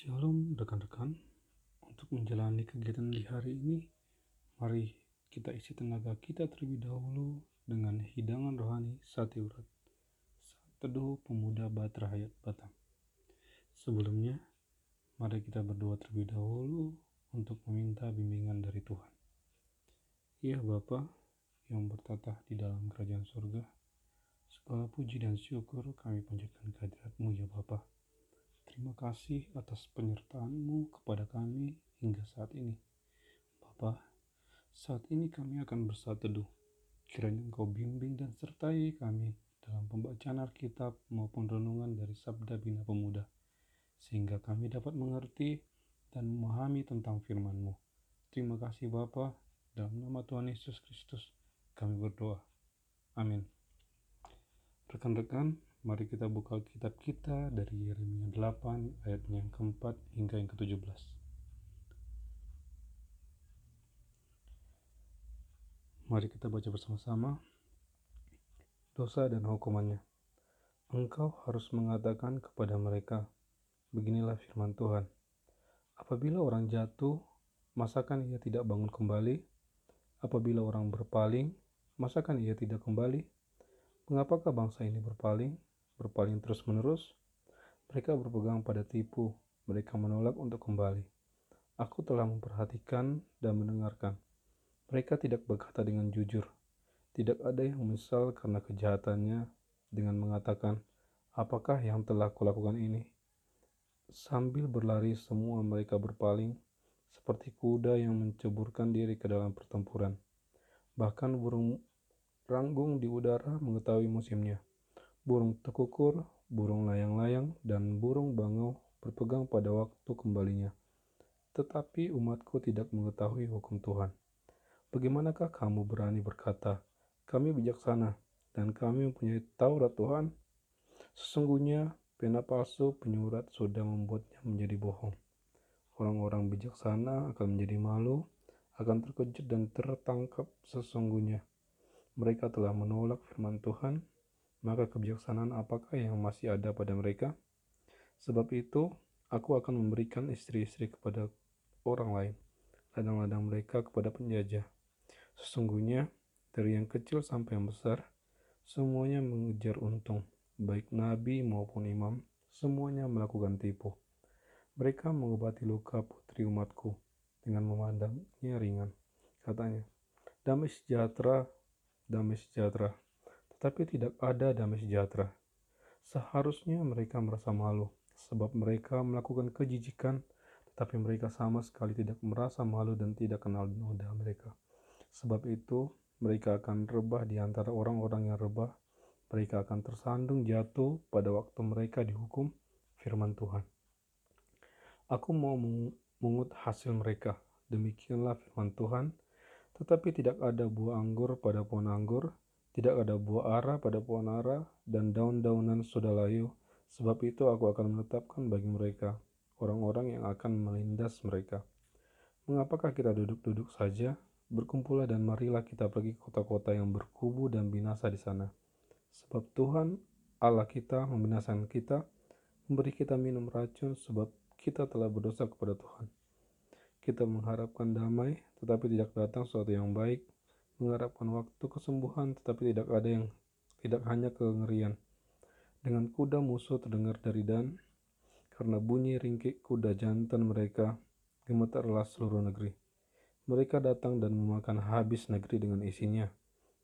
Shalom rekan-rekan, untuk menjalani kegiatan di hari ini, mari kita isi tenaga kita terlebih dahulu dengan hidangan rohani sate urat. Teduh pemuda Batra Hayat Batam. Sebelumnya, mari kita berdoa terlebih dahulu untuk meminta bimbingan dari Tuhan. Ya Bapa yang bertatah di dalam kerajaan surga, segala puji dan syukur kami panjatkan kehadiratmu ya Bapak Terima kasih atas penyertaan-Mu kepada kami hingga saat ini. Bapa, saat ini kami akan bersatu teduh. Kiranya Engkau bimbing dan sertai kami dalam pembacaan Alkitab maupun renungan dari Sabda Bina Pemuda, sehingga kami dapat mengerti dan memahami tentang firman-Mu. Terima kasih Bapa, dalam nama Tuhan Yesus Kristus kami berdoa. Amin. Rekan-rekan, Mari kita buka kitab kita dari Yeremia 8 ayat yang keempat hingga yang ke-17. Mari kita baca bersama-sama dosa dan hukumannya. Engkau harus mengatakan kepada mereka, beginilah firman Tuhan. Apabila orang jatuh, masakan ia tidak bangun kembali? Apabila orang berpaling, masakan ia tidak kembali? Mengapakah bangsa ini berpaling? Berpaling terus-menerus, mereka berpegang pada tipu, mereka menolak untuk kembali. Aku telah memperhatikan dan mendengarkan. Mereka tidak berkata dengan jujur. Tidak ada yang menyesal karena kejahatannya dengan mengatakan, apakah yang telah kulakukan ini? Sambil berlari semua mereka berpaling, seperti kuda yang menceburkan diri ke dalam pertempuran. Bahkan burung ranggung di udara mengetahui musimnya burung tekukur, burung layang-layang, dan burung bangau berpegang pada waktu kembalinya. Tetapi umatku tidak mengetahui hukum Tuhan. Bagaimanakah kamu berani berkata, kami bijaksana, dan kami mempunyai Taurat Tuhan? Sesungguhnya, pena palsu penyurat sudah membuatnya menjadi bohong. Orang-orang bijaksana akan menjadi malu, akan terkejut dan tertangkap sesungguhnya. Mereka telah menolak firman Tuhan maka kebijaksanaan apakah yang masih ada pada mereka? Sebab itu, aku akan memberikan istri-istri kepada orang lain, ladang-ladang mereka kepada penjajah. Sesungguhnya, dari yang kecil sampai yang besar, semuanya mengejar untung, baik nabi maupun imam, semuanya melakukan tipu. Mereka mengobati luka putri umatku dengan memandangnya ringan. Katanya, damai sejahtera, damai sejahtera tapi tidak ada damai sejahtera. Seharusnya mereka merasa malu, sebab mereka melakukan kejijikan, tetapi mereka sama sekali tidak merasa malu dan tidak kenal noda mereka. Sebab itu, mereka akan rebah di antara orang-orang yang rebah, mereka akan tersandung jatuh pada waktu mereka dihukum firman Tuhan. Aku mau mengut hasil mereka, demikianlah firman Tuhan, tetapi tidak ada buah anggur pada pohon anggur, tidak ada buah ara pada pohon ara dan daun-daunan sudah layu, sebab itu aku akan menetapkan bagi mereka orang-orang yang akan melindas mereka. Mengapakah kita duduk-duduk saja? Berkumpullah dan marilah kita pergi ke kota-kota yang berkubu dan binasa di sana. Sebab Tuhan Allah kita membinasakan kita, memberi kita minum racun sebab kita telah berdosa kepada Tuhan. Kita mengharapkan damai, tetapi tidak datang sesuatu yang baik, mengharapkan waktu kesembuhan tetapi tidak ada yang tidak hanya kengerian. Dengan kuda musuh terdengar dari dan, karena bunyi ringkik kuda jantan mereka, gemetarlah seluruh negeri. Mereka datang dan memakan habis negeri dengan isinya,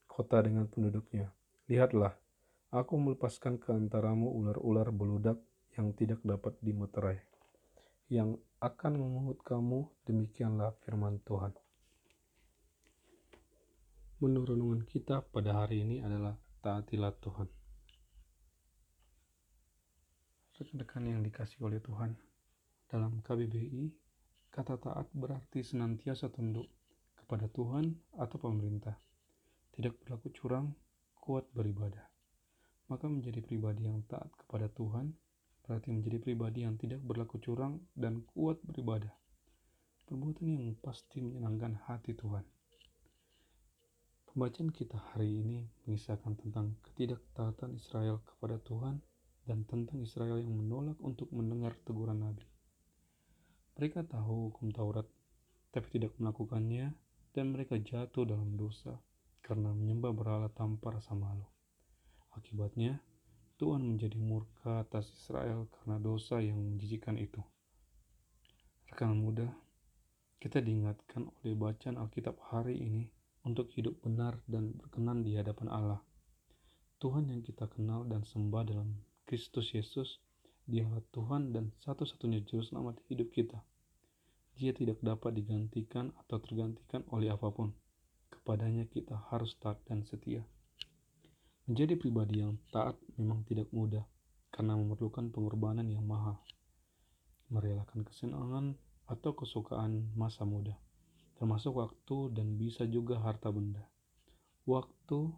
kota dengan penduduknya. Lihatlah, aku melepaskan ke antaramu ular-ular beludak yang tidak dapat dimeterai, yang akan memungut kamu, demikianlah firman Tuhan. Menu renungan kita pada hari ini adalah taatilah Tuhan. Rekan-rekan yang dikasih oleh Tuhan, dalam KBBI, kata taat berarti senantiasa tunduk kepada Tuhan atau pemerintah. Tidak berlaku curang, kuat beribadah. Maka menjadi pribadi yang taat kepada Tuhan berarti menjadi pribadi yang tidak berlaku curang dan kuat beribadah. Perbuatan yang pasti menyenangkan hati Tuhan. Pembacaan kita hari ini mengisahkan tentang ketidaktaatan Israel kepada Tuhan dan tentang Israel yang menolak untuk mendengar teguran Nabi. Mereka tahu hukum Taurat, tapi tidak melakukannya, dan mereka jatuh dalam dosa karena menyembah berhala tanpa rasa malu. Akibatnya, Tuhan menjadi murka atas Israel karena dosa yang menjijikan itu. Rekan muda, kita diingatkan oleh bacaan Alkitab hari ini untuk hidup benar dan berkenan di hadapan Allah. Tuhan yang kita kenal dan sembah dalam Kristus Yesus Dialah Tuhan dan satu-satunya juru selamat hidup kita. Dia tidak dapat digantikan atau tergantikan oleh apa pun. Kepadanya kita harus taat dan setia. Menjadi pribadi yang taat memang tidak mudah karena memerlukan pengorbanan yang mahal. Merelakan kesenangan atau kesukaan masa muda, termasuk waktu dan bisa juga harta benda. Waktu,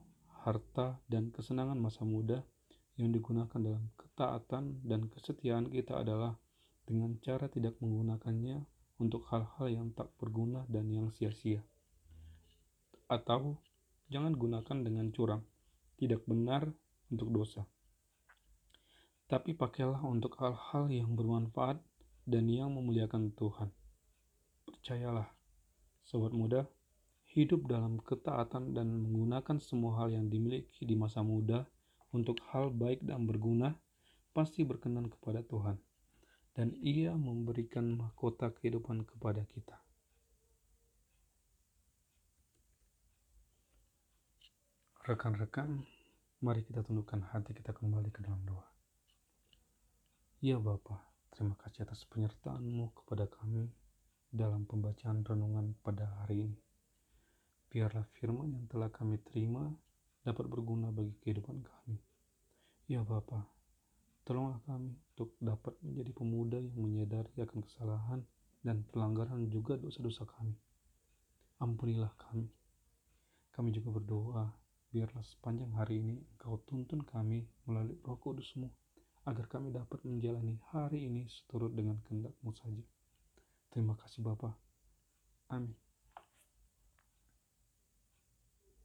harta, dan kesenangan masa muda yang digunakan dalam ketaatan dan kesetiaan kita adalah dengan cara tidak menggunakannya untuk hal-hal yang tak berguna dan yang sia-sia. Atau jangan gunakan dengan curang, tidak benar untuk dosa. Tapi pakailah untuk hal-hal yang bermanfaat dan yang memuliakan Tuhan. Percayalah, sobat muda, hidup dalam ketaatan dan menggunakan semua hal yang dimiliki di masa muda untuk hal baik dan berguna pasti berkenan kepada Tuhan dan ia memberikan mahkota kehidupan kepada kita. Rekan-rekan, mari kita tundukkan hati kita kembali ke dalam doa. Ya Bapa, terima kasih atas penyertaan-Mu kepada kami dalam pembacaan renungan pada hari ini. Biarlah firman yang telah kami terima dapat berguna bagi kehidupan kami. Ya Bapa, tolonglah kami untuk dapat menjadi pemuda yang menyadari akan kesalahan dan pelanggaran juga dosa-dosa kami. Ampunilah kami. Kami juga berdoa, biarlah sepanjang hari ini Engkau tuntun kami melalui roh kudusmu, agar kami dapat menjalani hari ini seturut dengan kehendak-Mu saja. Terima kasih Bapa. Amin.